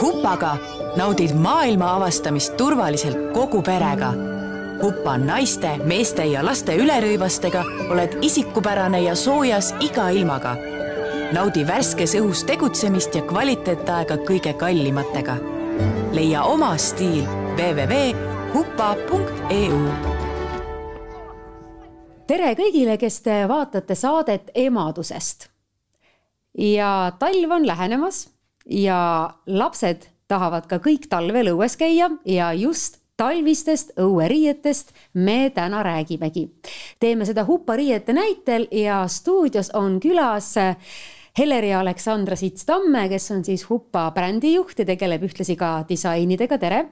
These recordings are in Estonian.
hupaga naudid maailma avastamist turvaliselt kogu perega. hupa naiste, meeste ja laste ülerõivastega oled isikupärane ja soojas iga ilmaga. naudi värskes õhus tegutsemist ja kvaliteetaega kõige kallimatega. leia oma stiil www.hupa.eu tere kõigile, kes te vaatate saadet emadusest. ja talv on lähenemas ja lapsed tahavad ka kõik talvel õues käia ja just talvistest õueriietest me täna räägimegi. teeme seda hupariiete näitel ja stuudios on külas Heleri Aleksandra Sits-Tamme, kes on siis Hupa brändijuht ja tegeleb ühtlasi ka disainidega, tere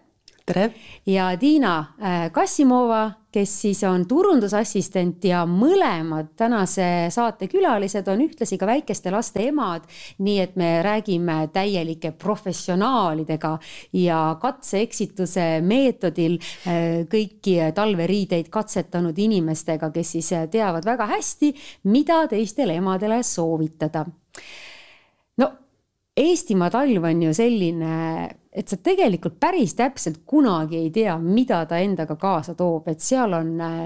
tere! ja Tiina äh, Kassimova, kes siis on turundusassistent ja mõlemad tänase saate külalised on ühtlasi ka väikeste laste emad. nii et me räägime täielike professionaalidega ja katse-eksituse meetodil äh, kõiki talveriideid katsetanud inimestega, kes siis teavad väga hästi, mida teistele emadele soovitada. no Eestimaa talv on ju selline et sa tegelikult päris täpselt kunagi ei tea, mida ta endaga kaasa toob, et seal on äh,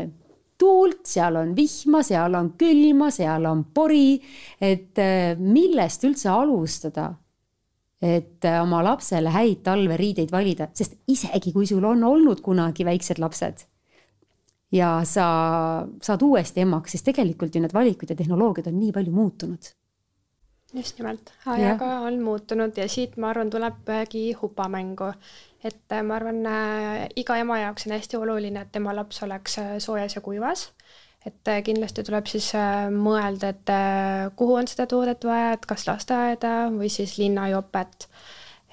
tuult, seal on vihma, seal on külma, seal on pori. et äh, millest üldse alustada, et äh, oma lapsele häid talveriideid valida, sest isegi kui sul on olnud kunagi väiksed lapsed ja sa saad uuesti emaks, siis tegelikult ju need valikud ja tehnoloogiad on nii palju muutunud just nimelt, ajaga ja. on muutunud ja siit, ma arvan, tulebki hupamängu. et äh, ma arvan äh,, iga ema jaoks on hästi oluline, et tema laps oleks äh, soojas ja kuivas. et kindlasti tuleb siis mõelda, et kuhu on seda toodet vaja, et kas lasteaeda või siis linnajopet.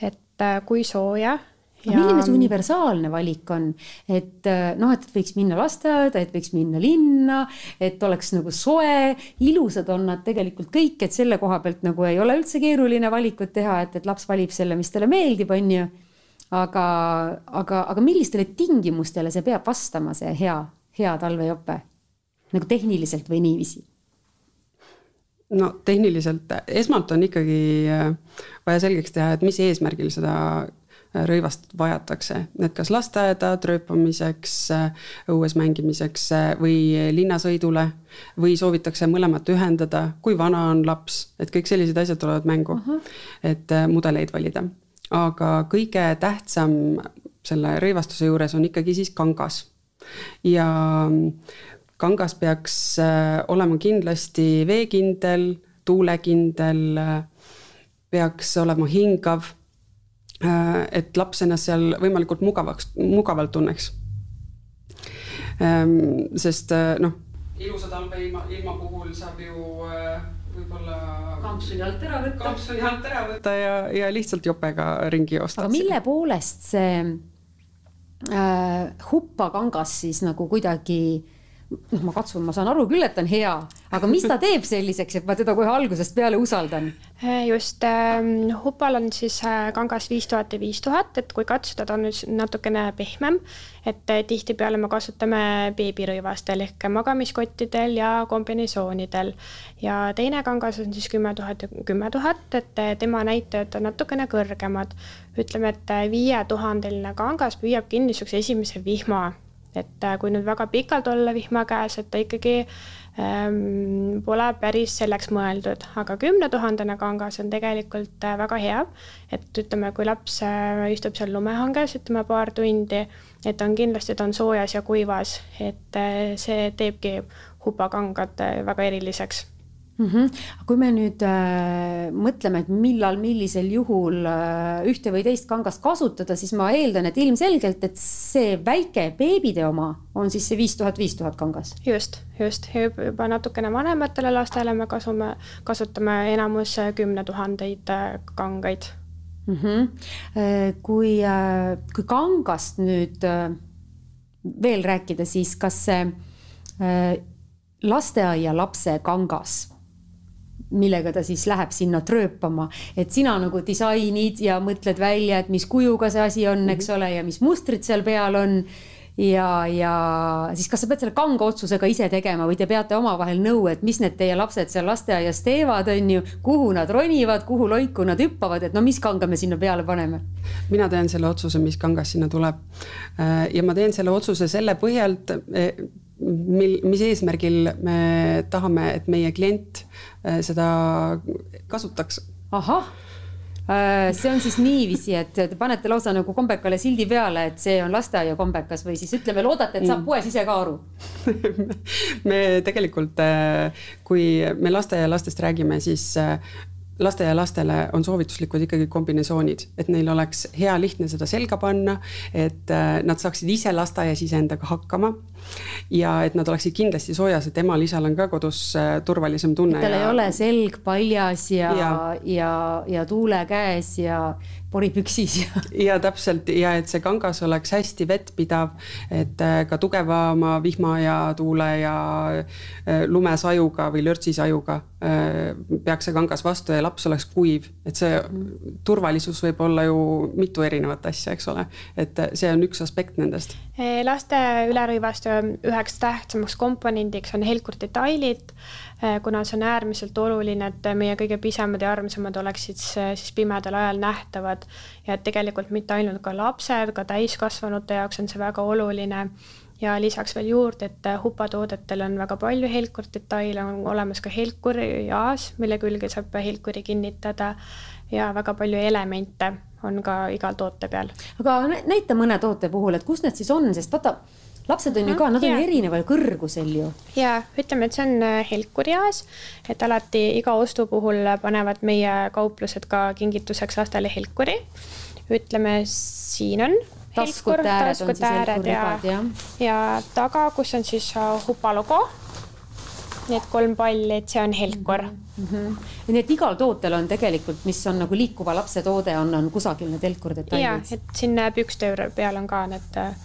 et kui sooja ja.... milline see universaalne valik on, et äh, noh, et võiks minna lasteaeda, et võiks minna linna, et oleks nagu soe, ilusad on nad tegelikult kõik, et selle koha pealt nagu ei ole üldse keeruline valikut teha, et, et laps valib selle, mis talle meeldib, on ju. aga, aga, aga millistele tingimustele see peab vastama, see hea, hea talvejope nagu tehniliselt või niiviisi? no tehniliselt, esmalt on ikkagi äh, vaja selgeks teha, et mis eesmärgil seda rõivast vajatakse, et kas lasteaeda trööpamiseks, õues mängimiseks või linnasõidule või soovitakse mõlemat ühendada, kui vana on laps, et kõik sellised asjad tulevad mängu uh, -huh. et äh, mudeleid valida. aga kõige tähtsam selle rõivastuse juures on ikkagi siis kangas ja kangas peaks äh, olema kindlasti veekindel, tuulekindel, äh, peaks olema hingav Äh, et laps ennast seal võimalikult mugavaks, mugavalt tunneks. Ähm, sest äh, noh, ilusa talve ilma, puhul saab ju äh, võib-olla. kampsuni alt ära võtta. kampsuni alt ära võtta ja, ja lihtsalt jopega ringi joosta. aga mille poolest see äh, huppakangas siis nagu kuidagi noh, ma katsun, ma saan aru küll, et on hea, aga mis ta teeb selliseks, et ma teda kohe algusest peale usaldan? Äh, just äh,, hupal on siis äh, kangas viis tuhat ja viis tuhat, et kui katsuda, ta on nüüd natukene pehmem. et äh, tihtipeale me kasutame beebirõivastel ehk magamiskottidel ja kombinesoonidel. ja teine kangas on siis kümme tuhat ja kümme tuhat, et tema näitajad on natukene kõrgemad. ütleme, et viietuhandeline kangas püüabki niisuguse esimese vihma et äh, kui nüüd väga pikalt olla vihma käes, et ta ikkagi ähm, pole päris selleks mõeldud, aga kümnetuhandene kangas on tegelikult äh, väga hea. et ütleme, kui laps äh, istub seal lumehanges, ütleme paar tundi, et on kindlasti, ta on soojas ja kuivas, et see teebki hupakangad väga eriliseks mm. -hmm. kui me nüüd äh, mõtleme, et millal, millisel juhul äh, ühte või teist kangast kasutada, siis ma eeldan, et ilmselgelt, et see väike beebide oma on siis see viis tuhat, viis tuhat kangas. just, just juba natukene vanematele lastele me kasume, kasutame enamus kümne tuhandeid äh, kangaid mm. -hmm. kui, äh, kui kangast nüüd äh, veel rääkida, siis kas see lasteaialapse kangas millega ta siis läheb sinna trööpama, et sina nagu disainid ja mõtled välja, et mis kujuga see asi on, eks mhm. ole, ja mis mustrid seal peal on. ja, ja siis kas sa pead selle kanga otsuse ka ise tegema või te peate omavahel nõu, et mis need teie lapsed seal lasteaias teevad, on ju, kuhu nad ronivad, kuhu loiku nad hüppavad, et no mis kanga me sinna peale paneme? mina teen selle otsuse, mis kangas sinna tuleb. Äh, ja ma teen selle otsuse selle põhjalt, mil, mis eesmärgil me tahame, et meie klient eh, seda kasutaks. ahah Äh, see on siis niiviisi, et te panete lausa nagu kombekale sildi peale, et see on lasteaiakombekas või siis ütleme, loodate, et saab mm. poes ise ka aru me tegelikult, äh, kui me lasteaialastest räägime, siis äh, lasteaialastele on soovituslikud ikkagi kombinesoonid, et neil oleks hea lihtne seda selga panna, et nad saaksid ise lasteaias iseendaga hakkama ja et nad oleksid kindlasti soojas, et emal-isal on ka kodus äh, turvalisem tunne. tal ja... ei ole selg paljas ja, ja, ja, ja tuule käes ja poripüksis ja. ja täpselt ja et see kangas oleks hästi vettpidav, et äh, ka tugevama vihma ja tuule ja äh, lumesajuga või lörtsisajuga peaks see kangas vastu ja laps oleks kuiv, et see turvalisus võib olla ju mitu erinevat asja, eks ole, et see on üks aspekt nendest. laste ülerõivaste üheks tähtsamaks komponendiks on helkurdetailid, eh, kuna see on äärmiselt oluline, et meie kõige pisemad ja armsamad oleksid siis pimedal ajal nähtavad. Ja et tegelikult mitte ainult ka lapsed, ka täiskasvanute jaoks on see väga oluline. Ja lisaks veel juurde, et hupatoodetel on väga palju helkurdetaile, on olemas ka helkurjaas, mille külge saab helkuri kinnitada. Ja väga palju elemente on ka igal toote peal. aga näita mõne toote puhul, et kus need siis on, sest vaata lapsed on ju ka, nad on ju erineval kõrgusel ju. ja ütleme, et see on äh, helkurjaas, et alati iga ostu puhul panevad meie kauplused ka kingituseks lastele helkuri. ütleme, siin on taskute ääred on siis helkuribad ja, ja taga, kus on siis äh, Hupa logo need kolm palli, et see on helkur mm. -hmm. nii et igal tootel on tegelikult, mis on nagu liikuva lapse toode, on, on kusagil need helkur detailid. ja, et siin pükste peal on ka need äh,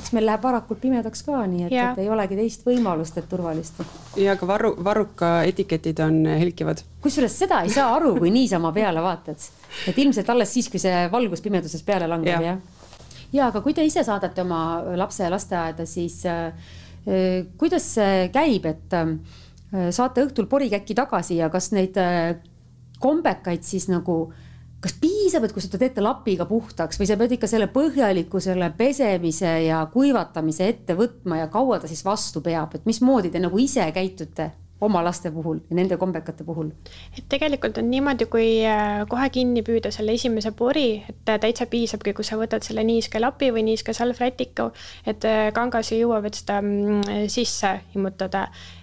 eks meil läheb varakult pimedaks ka, nii et, et ei olegi teist võimalust, et turvalist. ja ka varru, varruka etiketid on helkivad. kusjuures seda ei saa aru, kui niisama peale vaatad, et ilmselt alles siis, kui see valgus pimeduses peale langeb ja., jah? ja aga kui te ise saadate oma lapse lasteaeda, siis äh, kuidas see käib, et äh, saate õhtul porikäki tagasi ja kas neid äh, kombekaid siis nagu äh, kas piisab, et kui sa ta teete lapiga puhtaks või sa pead ikka selle põhjaliku selle pesemise ja kuivatamise ette võtma ja kaua ta siis vastu peab, et mismoodi te nagu ise käitute? oma laste puhul ja nende kombekate puhul? et tegelikult on niimoodi, kui äh, kohe kinni püüda selle esimese pori, et täitsa piisabki, kui sa võtad selle niiske lapi või niiske salvrätiku, et äh, kangas ei jõua veel seda mm, sisse immutada et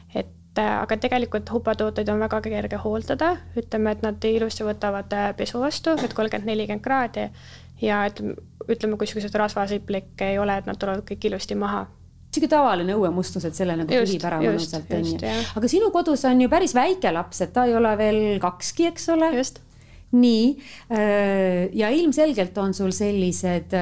aga tegelikult hupatooteid on väga kerge hooldada, ütleme, et nad ilusti võtavad äh, pesu vastu, et kolmkümmend, nelikümmend kraadi. Ja et ütleme, kui niisuguseid rasvasiplikke ei ole, et nad tulevad kõik ilusti maha. Sihuke tavaline õuemustus, et selle nagu pühib ära mõnusalt, on ju. aga sinu kodus on ju päris väike laps, et ta ei ole veel kakski, eks ole? nii, äh, ja ilmselgelt on sul sellised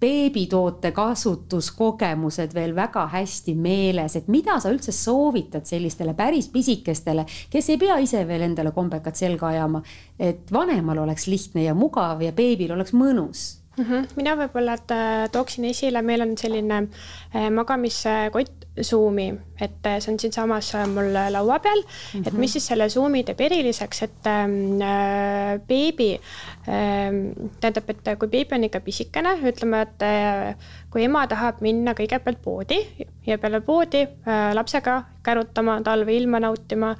beebitoote kasutuskogemused veel väga hästi meeles, et mida sa üldse soovitad sellistele päris pisikestele, kes ei pea ise veel endale kombekat selga ajama, et vanemal oleks lihtne ja mugav ja beebil oleks mõnus mm. -hmm. mina võib-olla tooksin esile, meil on selline äh, magamiskott Zoomi, et äh, see on siinsamas äh, mul laua peal mm, -hmm. et mis siis selle Zoomi teeb eriliseks, et äh, beebi äh,, tähendab, et kui beebi on ikka pisikene, ütleme, et äh, kui ema tahab minna kõigepealt poodi ja peale poodi äh, lapsega kärutama, talveilma nautima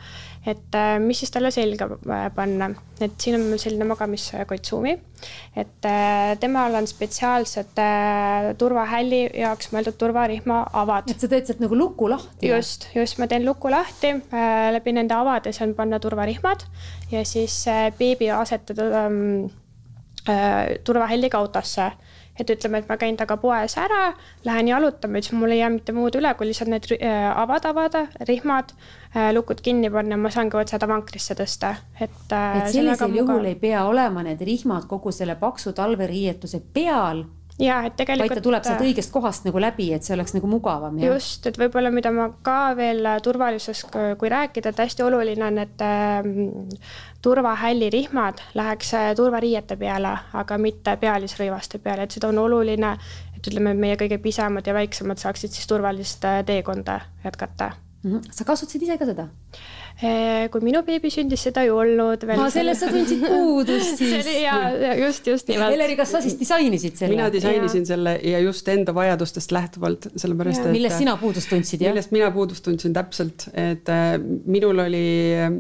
et äh, mis siis talle selga äh, panna, et siin on mul selline magamiskott Zoomi, et äh, temal on spetsiaalsed turvahälli jaoks mõeldud turvarihma avad. et sa teed sealt nagu luku lahti? just, just, ma teen luku lahti, läbi nende avade saan panna turvarihmad ja siis beebi asetada ähm, turvahälliga autosse et ütleme, et ma käin temaga poes ära, lähen jalutama, siis mul ei jää mitte muud üle, kui lihtsalt need äh, avad avada, rihmad, äh, lukud kinni panna, ma saangi otse ta vankrisse tõsta, et. Äh, et sellisel juhul ei pea olema need rihmad kogu selle paksu talveriietuse peal ja et tegelikult. vaid ta tuleb sealt õigest kohast nagu läbi, et see oleks nagu mugavam. just, et võib-olla, mida ma ka veel turvalisusest, kui rääkida, et hästi oluline on, et äh, turvahällirihmad läheks turvariiete peale, aga mitte pealisrõivaste peale, et seda on oluline, et ütleme, meie kõige pisemad ja väiksemad saaksid siis turvalist teekonda jätkata. -hmm. sa kasutasid ise ka seda? Eh, kui minu beebi sündis, seda ei olnud veel. sellest sa tundsid puudust siis. ja, ja just, just nimelt. Heleri, kas sa siis disainisid selle? mina disainisin ja. selle ja just enda vajadustest lähtuvalt, sellepärast et. millest sina puudust tundsid, jah? millest mina puudust tundsin täpselt, et äh, minul oli äh,,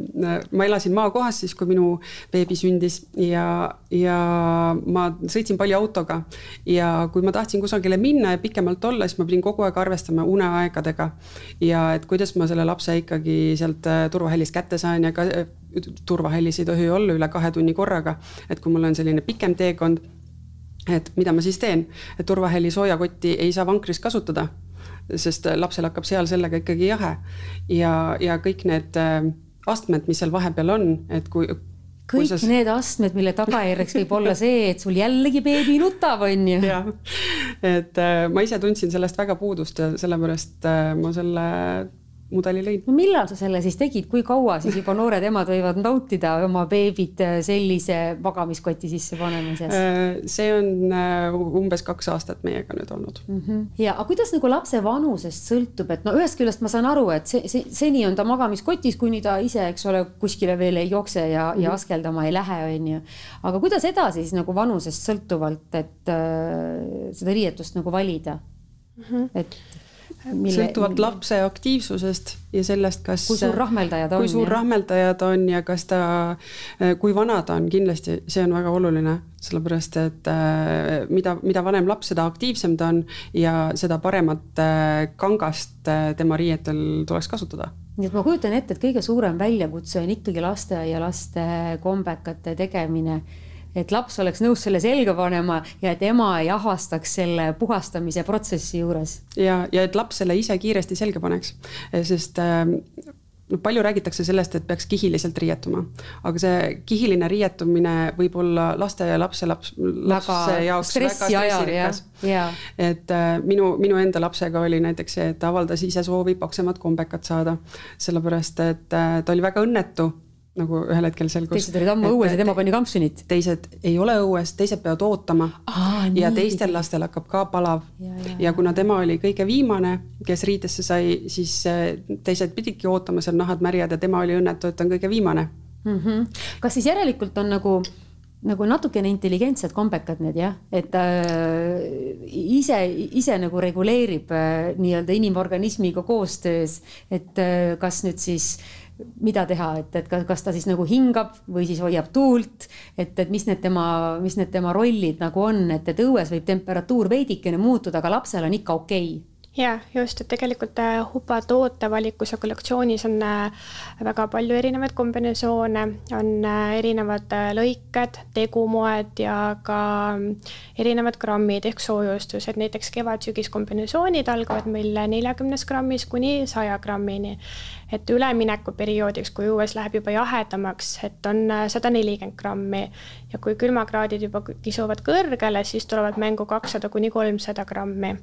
ma elasin maakohas siis, kui minu beebi sündis ja, ja ma sõitsin palju autoga. ja kui ma tahtsin kusagile minna ja pikemalt olla, siis ma pidin kogu aeg arvestama uneaegadega. ja et kuidas ma selle lapse ikkagi sealt äh, turva turvahellis kätte saan ja ka äh, turvahellis ei tohi olla üle kahe tunni korraga. et kui mul on selline pikem teekond, et mida ma siis teen, et turvahelli soojakotti ei saa vankris kasutada, sest lapsel hakkab seal sellega ikkagi jahe. ja, ja kõik need äh, astmed, mis seal vahepeal on, et kui kõik sa... need astmed, mille tagajärjeks võib olla see, et sul jällegi beebi nutab, on ju. jah, et äh, ma ise tundsin sellest väga puudust ja sellepärast äh, ma selle mudeli leidnud. no millal sa selle siis tegid, kui kaua siis juba noored emad võivad nautida oma beebit äh, sellise magamiskoti sisse panemises? Äh, see on äh, umbes kaks aastat meiega nüüd olnud mm. -hmm. ja, aga kuidas nagu lapse vanusest sõltub, et no ühest küljest ma saan aru, et see, see seni on ta magamiskotis, kuni ta ise, eks ole, kuskile veel ei jookse ja mm, -hmm. ja mhm. askeldama ei lähe, on ju. aga kuidas edasi siis nagu vanusest sõltuvalt, et äh, seda riietust nagu valida mm? -hmm. et Mille, sõltuvalt lapse aktiivsusest ja sellest, kas. kui suur rahmeldajad on. kui suur rahmeldajad on ja kas ta, kui vana ta on, kindlasti see on väga oluline, sellepärast et äh, mida, mida vanem laps, seda aktiivsem ta on ja seda paremat äh, kangast tema riietel tuleks kasutada nii et ma kujutan ette, et kõige suurem väljakutse on ikkagi lasteaialaste kombekate tegemine et laps oleks nõus selle selga panema ja et ema ei ahastaks selle puhastamise protsessi juures. ja, ja et laps selle ise kiiresti selga paneks, sest noh, palju räägitakse sellest, et peaks kihiliselt riietuma, aga see kihiline riietumine võib olla lasteaialapse laps, lapse jaoks väga stressirikas. et äh, minu, minu enda lapsega oli näiteks see, et ta avaldas ise soovi paksemat kombekat saada, sellepärast et äh, ta oli väga õnnetu nagu ühel hetkel selgus. teised olid ammu õues ja tema pani kampsunit. teised ei ole õues, teised peavad ootama Aa, ja teistel lastel hakkab ka palav. Ja, kuna tema oli kõige viimane, kes riitesse sai, siis äh, teised pididki ootama seal nahad märjad ja tema oli õnnetu, et on kõige viimane mm. -hmm. kas siis järelikult on nagu nagu natukene intelligentsed kombekad need jah, et äh, ise, ise nagu reguleerib äh, nii-öelda inimorganismiga koostöös, et äh, kas nüüd siis mida teha, et, et kas ta siis nagu hingab või siis hoiab tuult, et, et mis need tema, mis need tema rollid nagu on, et, et õues võib temperatuur veidikene muutuda, aga lapsel on ikka okei. okay ja just, et tegelikult äh, Hupa tootevalikus ja kollektsioonis on äh, väga palju erinevaid kombinesoone, on äh, erinevad lõiked, tegumoed ja ka mm, erinevad grammid ehk soojustused, näiteks kevad-sügis kombinesoonid algavad meil neljakümnest grammis kuni saja grammini. et üleminekuperioodiks, kui õues läheb juba jahedamaks, et on sada nelikümmend grammi. Ja kui külmakraadid juba kisuvad kõrgele, siis tulevad mängu kakssada kuni kolmsada grammi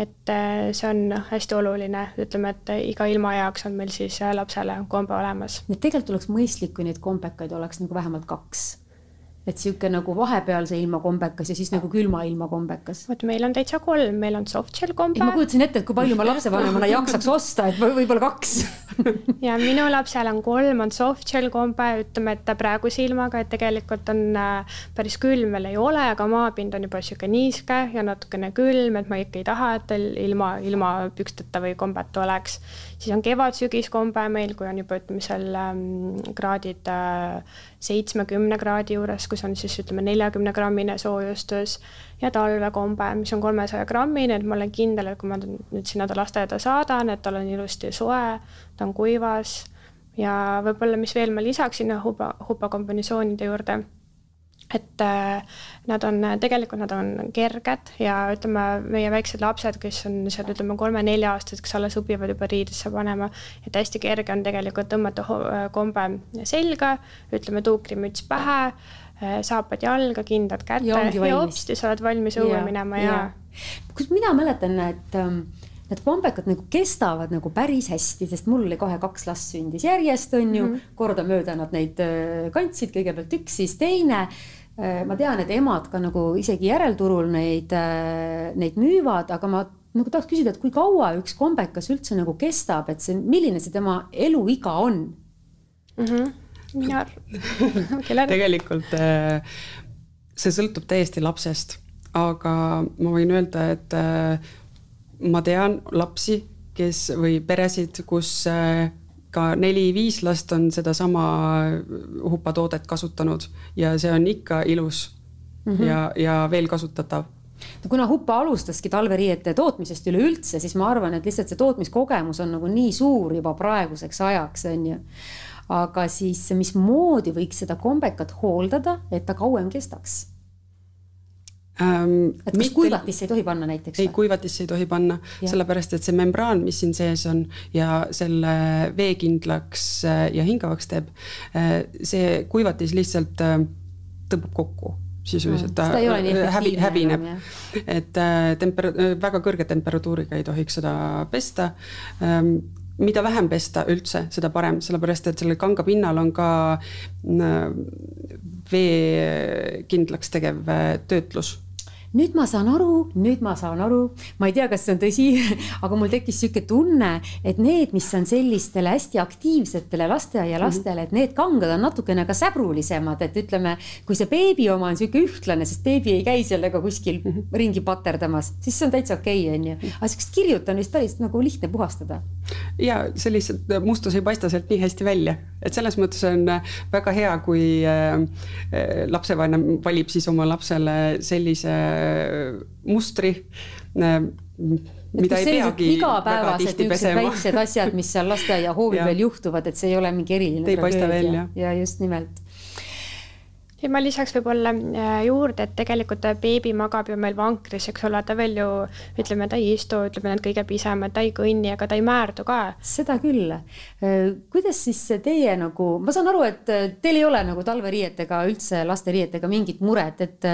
et äh, see on hästi oluline, ütleme, et iga ilma jaoks on meil siis äh, lapsele kombe olemas. nii et tegelikult oleks mõistlik, kui neid kombekaid oleks nagu vähemalt kaks et sihuke nagu vahepealse ilma kombekas ja siis nagu külma ilma kombekas. vot meil on täitsa kolm, meil on softshell kombe. ma kujutasin ette, et kui palju ma lapsevanemana jaksaks osta, et võib-olla kaks ja minu lapsel on kolm, on softshell kombe, ütleme, et praeguse ilmaga, et tegelikult on äh, päris külm veel ei ole, aga maapind on juba sihuke niiske ja natukene külm, et ma ikka ei taha, et tal ilma, ilma püksteta või kombeta oleks siis on kevad-sügiskombe meil, kui on juba ütleme seal ähm, kraadid äh, seitsmekümne kraadi juures, kus on siis ütleme neljakümne grammine soojustus ja talvekombe, mis on kolmesaja grammine, et ma olen kindel, et kui ma nüüd sinna ta lasteaeda saadan, et tal on ilusti soe, ta on kuivas. Ja võib-olla, mis veel ma lisaksin huba, kombinesoonide juurde et äh, nad on, tegelikult nad on kerged ja ütleme, meie väiksed lapsed, kes on seal ütleme kolme-nelja-aastased, kes alles õpivad juba riidesse panema, et hästi kerge on tegelikult tõmmata kombe selga, ütleme tuukrimüts pähe, äh, saapad jalga, kindad kätte ja, ja hopsti, sa oled valmis õue minema ja, ja.. kus mina mäletan, et ähm, need kombekad nagu kestavad nagu päris hästi, sest mul oli kohe kaks last sündis järjest, on ju. Mm -hmm., kordamööda nad neid äh, kandsid, kõigepealt üks, siis teine ma tean, et emad ka nagu isegi järelturul neid, äh, neid müüvad, aga ma nagu tahaks küsida, et kui kaua üks kombekas üldse nagu kestab, et see, milline see tema eluiga on mm? -hmm. mina arvan tegelikult äh, see sõltub täiesti lapsest, aga ma võin öelda, et ma tean lapsi, kes või peresid, kus ka neli-viis last on sedasama hupatoodet kasutanud ja see on ikka ilus mm -hmm. ja, ja veel kasutatav no kuna Hupa alustaski talveriiete tootmisest üleüldse, siis ma arvan, et lihtsalt see tootmiskogemus on nagu nii suur juba praeguseks ajaks, on ju. aga siis mismoodi võiks seda kombekat hooldada, et ta kauem kestaks? Ähm,. et kas mitte... kuivatisse ei tohi panna näiteks? ei, kuivatisse ei tohi panna, sellepärast et see membraan, mis siin sees on ja selle veekindlaks äh, ja hingavaks teeb, äh, see kuivatis lihtsalt äh, tõmbab kokku sisuliselt ta häbi, häbineb. et temper-, väga kõrge temperatuuriga ei tohiks seda pesta mida vähem pesta üldse, seda parem, sellepärast et sellel kanga pinnal on ka veekindlaks tegev töötlus nüüd ma saan aru, nüüd ma saan aru, ma ei tea, kas see on tõsi, aga mul tekkis sihuke tunne, et need, mis on sellistele hästi aktiivsetele lasteaialastele, et need kangad on natukene ka säbrulisemad, et ütleme, kui see beebi oma on sihuke ühtlane, sest beebi ei käi sellega kuskil mhm. ringi paterdamas, siis see on täitsa okei okay,, onju. aga sihukest kirjut on vist päris nagu lihtne puhastada. ja see lihtsalt, mustus ei paista sealt nii hästi välja, et selles mõttes on väga hea, kui äh, äh, lapsevanem valib siis oma lapsele sellise mustri mida ei peagi igapäevased niisugused väiksed asjad, mis seal lasteaia hoovi peal juhtuvad, et see ei ole mingi eriline tragöödia. ja just nimelt ja ma lisaks võib-olla äh, juurde, et tegelikult beebi magab ju meil vankris, eks ole, ta veel ju ütleme, ta ei istu, ütleme need kõige pisemad, ta ei kõnni, aga ta ei määrdu ka. seda küll. Äh, kuidas siis teie nagu, ma saan aru, et teil ei ole nagu talveriietega üldse lasteriietega mingit muret, et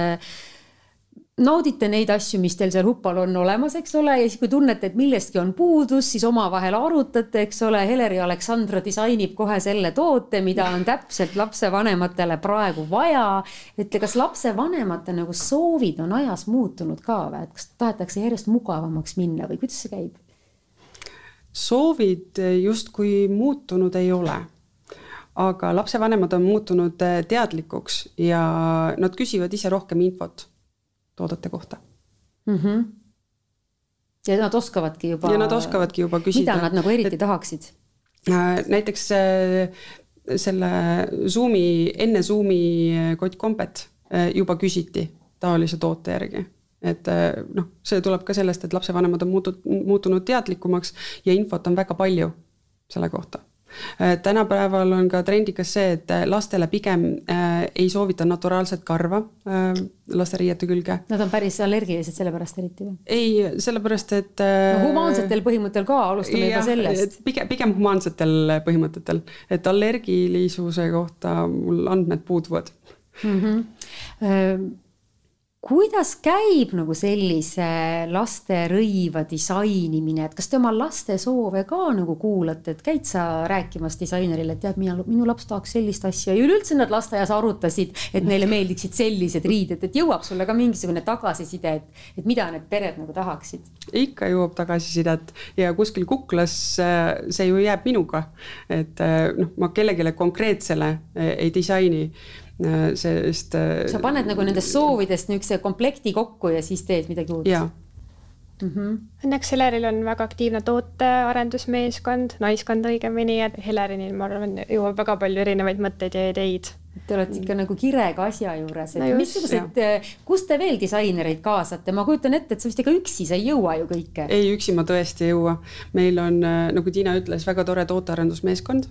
naudite neid asju, mis teil seal hupal on olemas, eks ole, ja siis, kui tunnete, et millestki on puudus, siis omavahel arutate, eks ole, Heleri Aleksandra disainib kohe selle toote, mida on täpselt lapsevanematele praegu vaja. et kas lapsevanemate nagu soovid on ajas muutunud ka või, et kas tahetakse järjest mugavamaks minna või kuidas see käib? soovid justkui muutunud ei ole aga lapsevanemad on muutunud teadlikuks ja nad küsivad ise rohkem infot toodete kohta mm. -hmm. ja nad oskavadki juba. ja nad oskavadki juba küsida. mida nad nagu eriti et, tahaksid? Äh, näiteks äh, selle Zoomi, enne Zoomi kottkombet äh, juba küsiti taolise toote järgi et noh, see tuleb ka sellest, et lapsevanemad on muutunud, muutunud teadlikumaks ja infot on väga palju selle kohta Äh, tänapäeval on ka trendikas see, et äh, lastele pigem äh, ei soovita naturaalset karva äh, lasteriiete külge. Nad on päris allergilised selle pärast eriti või? ei, sellepärast et äh, no, humaansetel põhimõttel ka, alustame juba sellest. pigem, pigem humaansetel põhimõtetel, et allergilisuse kohta mul andmed puuduvad mm. -hmm kuidas käib nagu sellise lasterõiva disainimine, et kas te oma laste soove ka nagu kuulate, et käid sa rääkimas disainerile, et tead, mina, minu laps tahaks sellist asja ja üleüldse nad lasteaias arutasid, et neile meeldiksid sellised riided, et jõuab sulle ka mingisugune tagasiside, et, et mida need pered nagu tahaksid? ikka jõuab tagasisidet ja kuskil kuklas äh, see ju jääb minuga, et äh, noh, ma kellelegi konkreetsele äh, ei disaini Äh, sest. Äh, sa paned nagu nendest soovidest niisuguse komplekti kokku ja siis teed midagi uut. jaa. Mm -hmm. Õnneks Heleril on väga aktiivne tootearendusmeeskond, naiskond õigemini ja Helerini, ma arvan, jõuab väga palju erinevaid mõtteid ja ideid. Te olete ikka nagu kirega asja juures, et no missugused, äh, kust te veel disainereid kaasate, ma kujutan ette, et sa vist ega üksi, sa ei jõua ju kõike. ei, üksi ma tõesti ei jõua. meil on, nagu Tiina ütles, väga tore tootearendusmeeskond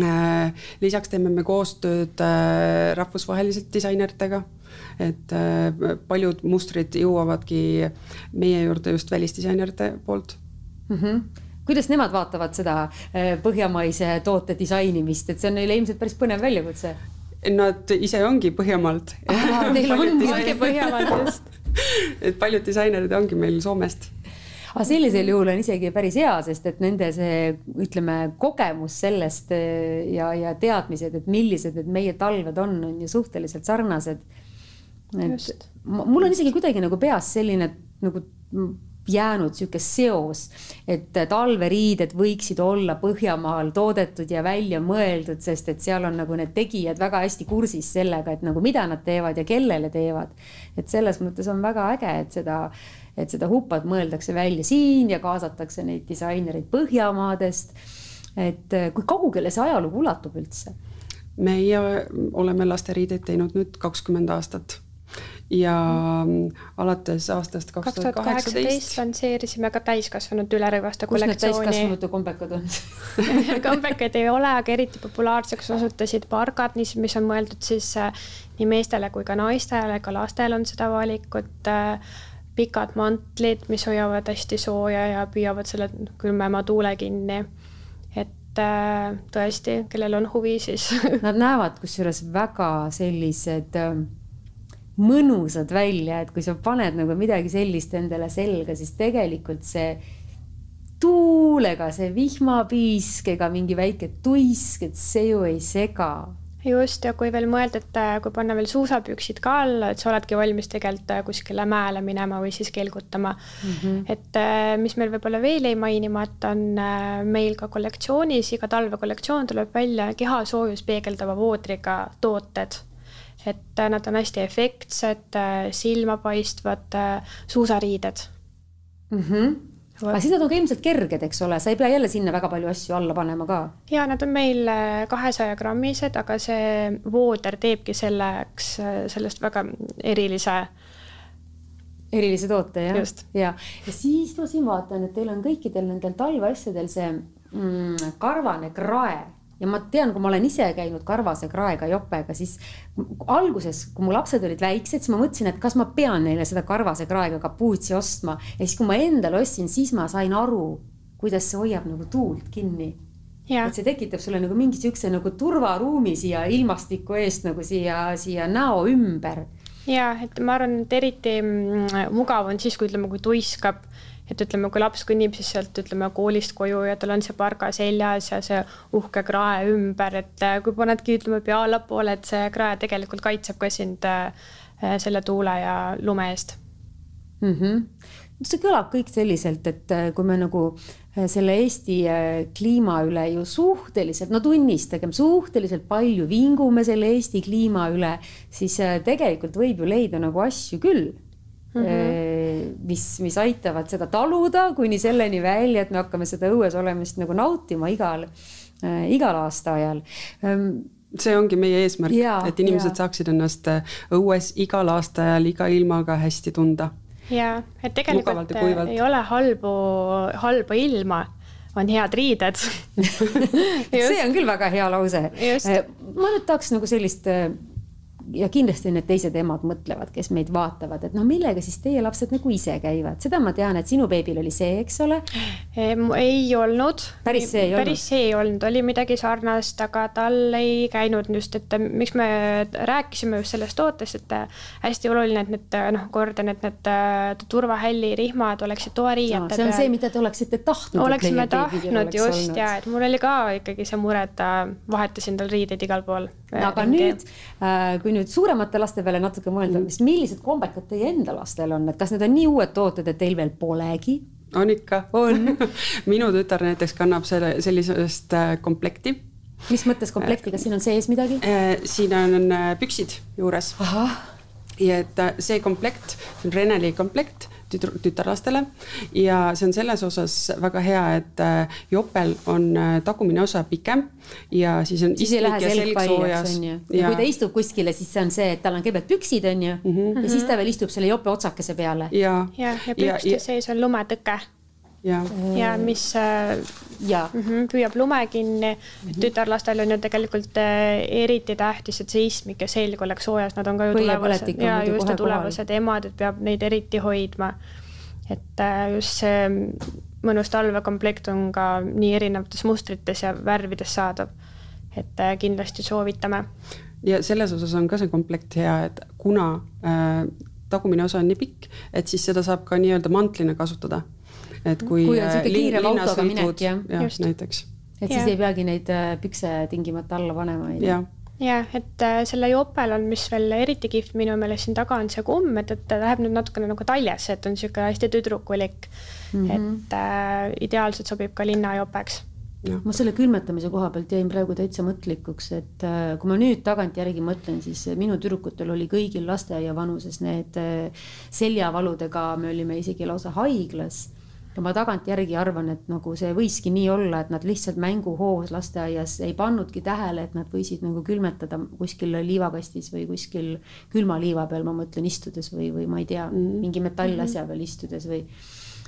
lisaks teeme me koostööd äh, rahvusvaheliselt disaineritega, et äh, paljud mustrid jõuavadki meie juurde just välisdisainerite poolt mm. -hmm kuidas nemad vaatavad seda põhjamaise toote disainimist, et see on neile ilmselt päris põnev väljakutse? Nad ise ongi Põhjamaalt. Neil ongi Põhjamaalt just. et paljud disainerid ongi meil Soomest aga sellisel juhul on isegi päris hea, sest et nende see, ütleme, kogemus sellest eh, ja, ja teadmised, et millised need meie talved on, on ju suhteliselt sarnased et mul on isegi kuidagi nagu peas selline nagu jäänud niisugune seos, et talveriided võiksid olla Põhjamaal toodetud ja välja mõeldud, sest et seal on nagu need tegijad väga hästi kursis sellega, et nagu mida nad teevad ja kellele teevad. et selles mõttes on väga äge, et seda, et seda hupat mõeldakse välja siin ja kaasatakse neid disainereid Põhjamaadest. et kui kaugele see ajalugu ulatub üldse? meie oleme lasteriideid teinud nüüd kakskümmend aastat ja alates aastast kaks tuhat kaheksateist lansseerisime ka täiskasvanute ülerõivaste kollektsiooni. kus need täiskasvanute kombekad on kombekaid ei ole, aga eriti populaarseks osutusid pargad, mis, mis on mõeldud siis äh, nii meestele kui ka naistele, ka lastel on seda valikut äh, pikad mantlid, mis hoiavad hästi sooja ja püüavad selle külmema tuule kinni. et äh, tõesti, kellel on huvi, siis Nad näevad kusjuures väga sellised äh, mõnusad välja, et kui sa paned nagu midagi sellist endale selga, siis tegelikult see tuulega, see vihmapiisk ega mingi väike tuisk, et see ju ei sega. Just, ja kui veel mõelda, et äh, kui panna veel suusapüksid ka alla, et sa oledki valmis tegelikult äh, kuskile mäele minema või siis kelgutama mm. -hmm. et äh, mis meil võib-olla veel jäi mainimata, on meil ka kollektsioonis, iga talvekollektsioon tuleb välja kehasoojust peegeldava voodriga tooted et nad on hästi efektsed, silmapaistvad suusariided mm. -hmm aga siis nad on ka ilmselt kerged, eks ole, sa ei pea jälle sinna väga palju asju alla panema ka. ja nad on meil kahesaja grammised, aga see vooder teebki selleks, sellest väga erilise. erilise toote jah, ja, ja siis ma siin vaatan, et teil on kõikidel nendel talveasjadel see mm, karvane krae ja ma tean, kui ma olen ise käinud karvase kraega jopega, siis alguses, kui mu lapsed olid väiksed, siis ma mõtlesin, et kas ma pean neile seda karvase kraega kapuutsi ostma. Ja siis, kui ma endale ostsin, siis ma sain aru, kuidas see hoiab nagu tuult kinni. et see tekitab sulle nagu mingi siukse nagu turvaruumi siia ilmastiku eest nagu siia, siia näo ümber ja et ma arvan, et eriti mm, mugav on siis, kui ütleme, kui tuiskab et ütleme, kui laps kõnnib siis sealt ütleme koolist koju ja tal on see parga seljas ja see uhke krae ümber, et äh, kui panedki ütleme pea allapoole, et see krae tegelikult kaitseb ka sind äh, selle tuule ja lume eest mm. -hmm. see kõlab kõik selliselt, et äh, kui me nagu selle Eesti kliima üle ju suhteliselt, no tunnistagem, suhteliselt palju vingume selle Eesti kliima üle, siis tegelikult võib ju leida nagu asju küll mm. -hmm. mis, mis aitavad seda taluda kuni selleni välja, et me hakkame seda õues olemist nagu nautima igal, äh, igal aastaajal ehm, see ongi meie eesmärk, et inimesed ja. saaksid ennast äh, õues igal aastaajal iga ilmaga hästi tunda. Ja, et tegelikult ei ole halbu, halba ilma on head riided. See on küll väga hea lause. ma nüüd tahaks nagu sellist ja kindlasti need teised emad mõtlevad, kes meid vaatavad, et noh, millega siis teie lapsed nagu ise käivad, seda ma tean, et sinu beebil oli see, eks ole? ei olnud. päris see ei olnud? päris see ei olnud, oli midagi sarnast, aga tal ei käinud just, et miks me rääkisime just sellest tootest, et hästi oluline, et need noh, kordan, et need turvahälli rihmad oleksid toariiete no,. see on see, mida te oleksite tahtnud. oleksime tahtnud just olnud. ja et mul oli ka ikkagi see mure, et vahetasin tal riideid igal pool. aga nüüd, äh, kui nüüd suuremate laste peale natuke mõelda mm., siis millised kombekad teie enda lastel on, et kas need on nii uued tooted, et teil veel polegi? on ikka, on minu tütar näiteks kannab selle, sellisest äh, komplekti. mis mõttes komplekti, kas siin on sees midagi? Äh, siin on äh, püksid juures. ja et see komplekt, see on Reneli komplekt tütar, tütarlastele ja see on selles osas väga hea, et äh, jopel on äh, tagumine osa pikem ja siis on siis ei lähe selg paljaks, on ju. ja kui ta istub kuskile, siis see on see, et tal on kõigepealt püksid, on ju mm, -hmm. ja siis ta veel istub selle jope otsakese peale. ja, ja, ja pükste sees on lumetõke ja, ja mis äh, ja. Mm -hmm, püüab lume kinni mm. -hmm. tütarlastel on ju tegelikult äh, eriti tähtis, et see istmik ja selg oleks soojas, nad on ka ju tulevased ja just ja tulevased emad, et peab neid eriti hoidma. et äh, just see mõnus talvekomplekt on ka nii erinevates mustrites ja värvides saadav. et kindlasti soovitame. ja selles osas on ka see komplekt hea, et kuna äh, tagumine osa on nii pikk, et siis seda saab ka nii-öelda mantlina kasutada et kui. kui on sihuke äh, kiirem autoga minek jah. jah, näiteks. et ja. siis ei peagi neid äh, pükse tingimata alla panema. jah jah, et äh, selle jopel on, mis veel eriti kihvt minu meelest siin taga on see kumm, et, et ta läheb nüüd natukene nagu taljesse, et on niisugune hästi tüdrukulik mm. -hmm. et äh, ideaalselt sobib ka linnajopeks ma selle külmetamise koha pealt jäin praegu täitsa mõtlikuks, et äh, kui ma nüüd tagantjärgi mõtlen, siis minu tüdrukutel oli kõigil lasteaia vanuses need äh, seljavaludega, me olime isegi lausa haiglas ja ma tagantjärgi arvan, et nagu see võiski nii olla, et nad lihtsalt mänguhoos lasteaias ei pannudki tähele, et nad võisid nagu külmetada kuskil liivakastis või kuskil külmaliiva peal, ma mõtlen istudes või, või ma ei tea mm, -hmm. mingi metallasja peal istudes või.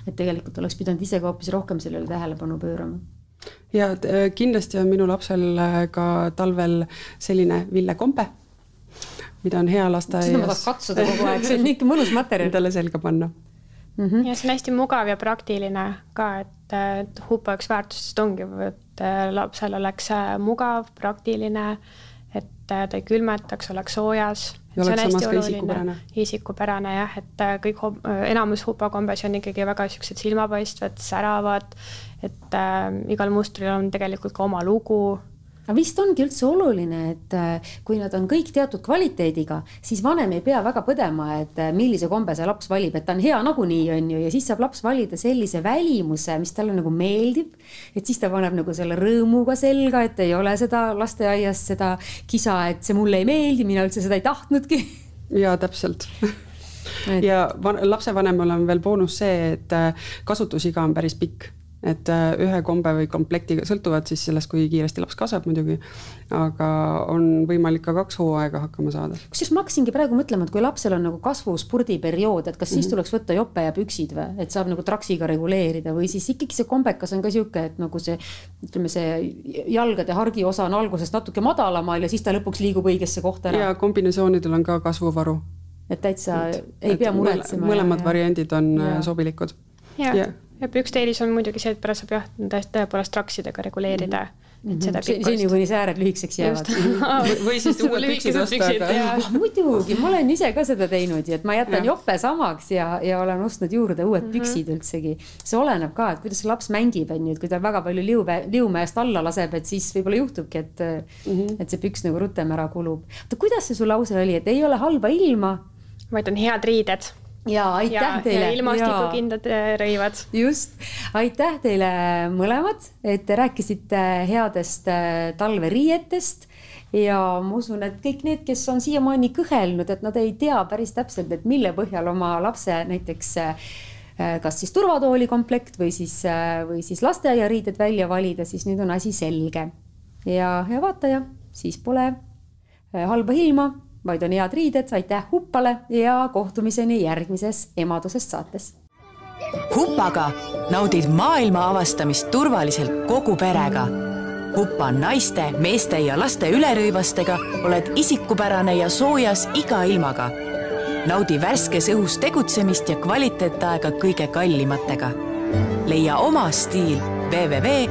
et tegelikult oleks pidanud ise ka hoopis rohkem sellele tähelepanu pöörama ja kindlasti on minu lapsel äh, ka talvel selline villekombe, mida on hea lasteaias. seda ma tahaks katsuda kogu aeg, see on niisugune mõnus materjal. Endale selga panna mm. -hmm. ja see on hästi mugav ja praktiline ka, et, et hupa üks väärtustest ongi, et äh, lapsel oleks äh, mugav, praktiline, et äh, ta ei külmetaks, oleks soojas. ja oleks samas ka isikupärane. isikupärane jah, et kõik, enamus hupakombes on ikkagi väga siuksed silmapaistvad, säravad, et äh, igal mustril on tegelikult ka oma lugu aga vist ongi üldse oluline, et äh, kui nad on kõik teatud kvaliteediga, siis vanem ei pea väga põdema, et äh, millise kombe see laps valib, et ta on hea nagunii, on ju, ja siis saab laps valida sellise välimuse, mis talle nagu meeldib. et siis ta paneb nagu selle rõõmuga selga, et ei ole seda lasteaias seda kisa, et see mulle ei meeldi, mina üldse seda ei tahtnudki. ja täpselt et... ja lapsevanemal on veel boonus see, et äh, kasutusiga on päris pikk et äh, ühe kombe või komplektiga, sõltuvalt siis sellest, kui kiiresti laps kasvab muidugi, aga on võimalik ka kaks hooaega hakkama saada. kusjuures ma hakkasingi praegu mõtlema, et kui lapsel on nagu kasvuspurdiperiood, et kas siis mm -hmm. tuleks võtta jope ja püksid või, et saab nagu traksiga reguleerida või siis ikkagi see kombekas on ka sihuke, et nagu see ütleme, see jalgade hargi osa on alguses natuke madalamal ja siis ta lõpuks liigub õigesse kohta ära. ja kombinesoonidel on ka kasvuvaru. et täitsa et, ei pea muretsema. mõlemad ja, variandid on ja. sobilikud. ja ja pükste eelis on muidugi see, et pärast saab jah, tõepoolest traksidega reguleerida mm. -hmm et seda mm -hmm. seni, kuni sääred lühikeseks jäävad. või siis uued püksid osta, aga. muidugi, ma olen ise ka seda teinud ja et ma jätan ja. jope samaks ja, ja olen ostnud juurde uued mm -hmm. püksid üldsegi. see oleneb ka, et kuidas see laps mängib, on ju, et kui ta väga palju liume, liumäest alla laseb, et siis võib-olla juhtubki, et mm, -hmm. et see püks nagu rutem ära kulub. oota, kuidas see su lause oli, et ei ole halba ilma? vaid on head riided ja aitäh ja, teile. ilmastikukindlad äh, rõivad. just, aitäh teile mõlemad, et te rääkisite headest äh, talveriietest ja ma usun, et kõik need, kes on siiamaani kõhelnud, et nad ei tea päris täpselt, et mille põhjal oma lapse näiteks äh, kas siis turvatooli komplekt või siis, või siis lasteaiariided välja valida, siis nüüd on asi selge. ja, ja vaataja, siis pole halba ilma vaid on head riided, aitäh Huppale ja kohtumiseni järgmises emadusest saates. Hupaga naudid maailma avastamist turvaliselt kogu perega. Hupa naiste, meeste ja laste ülerõivastega oled isikupärane ja soojas iga ilmaga. naudi värskes õhus tegutsemist ja kvaliteetaega kõige kallimatega. leia oma stiil www.hupa.eu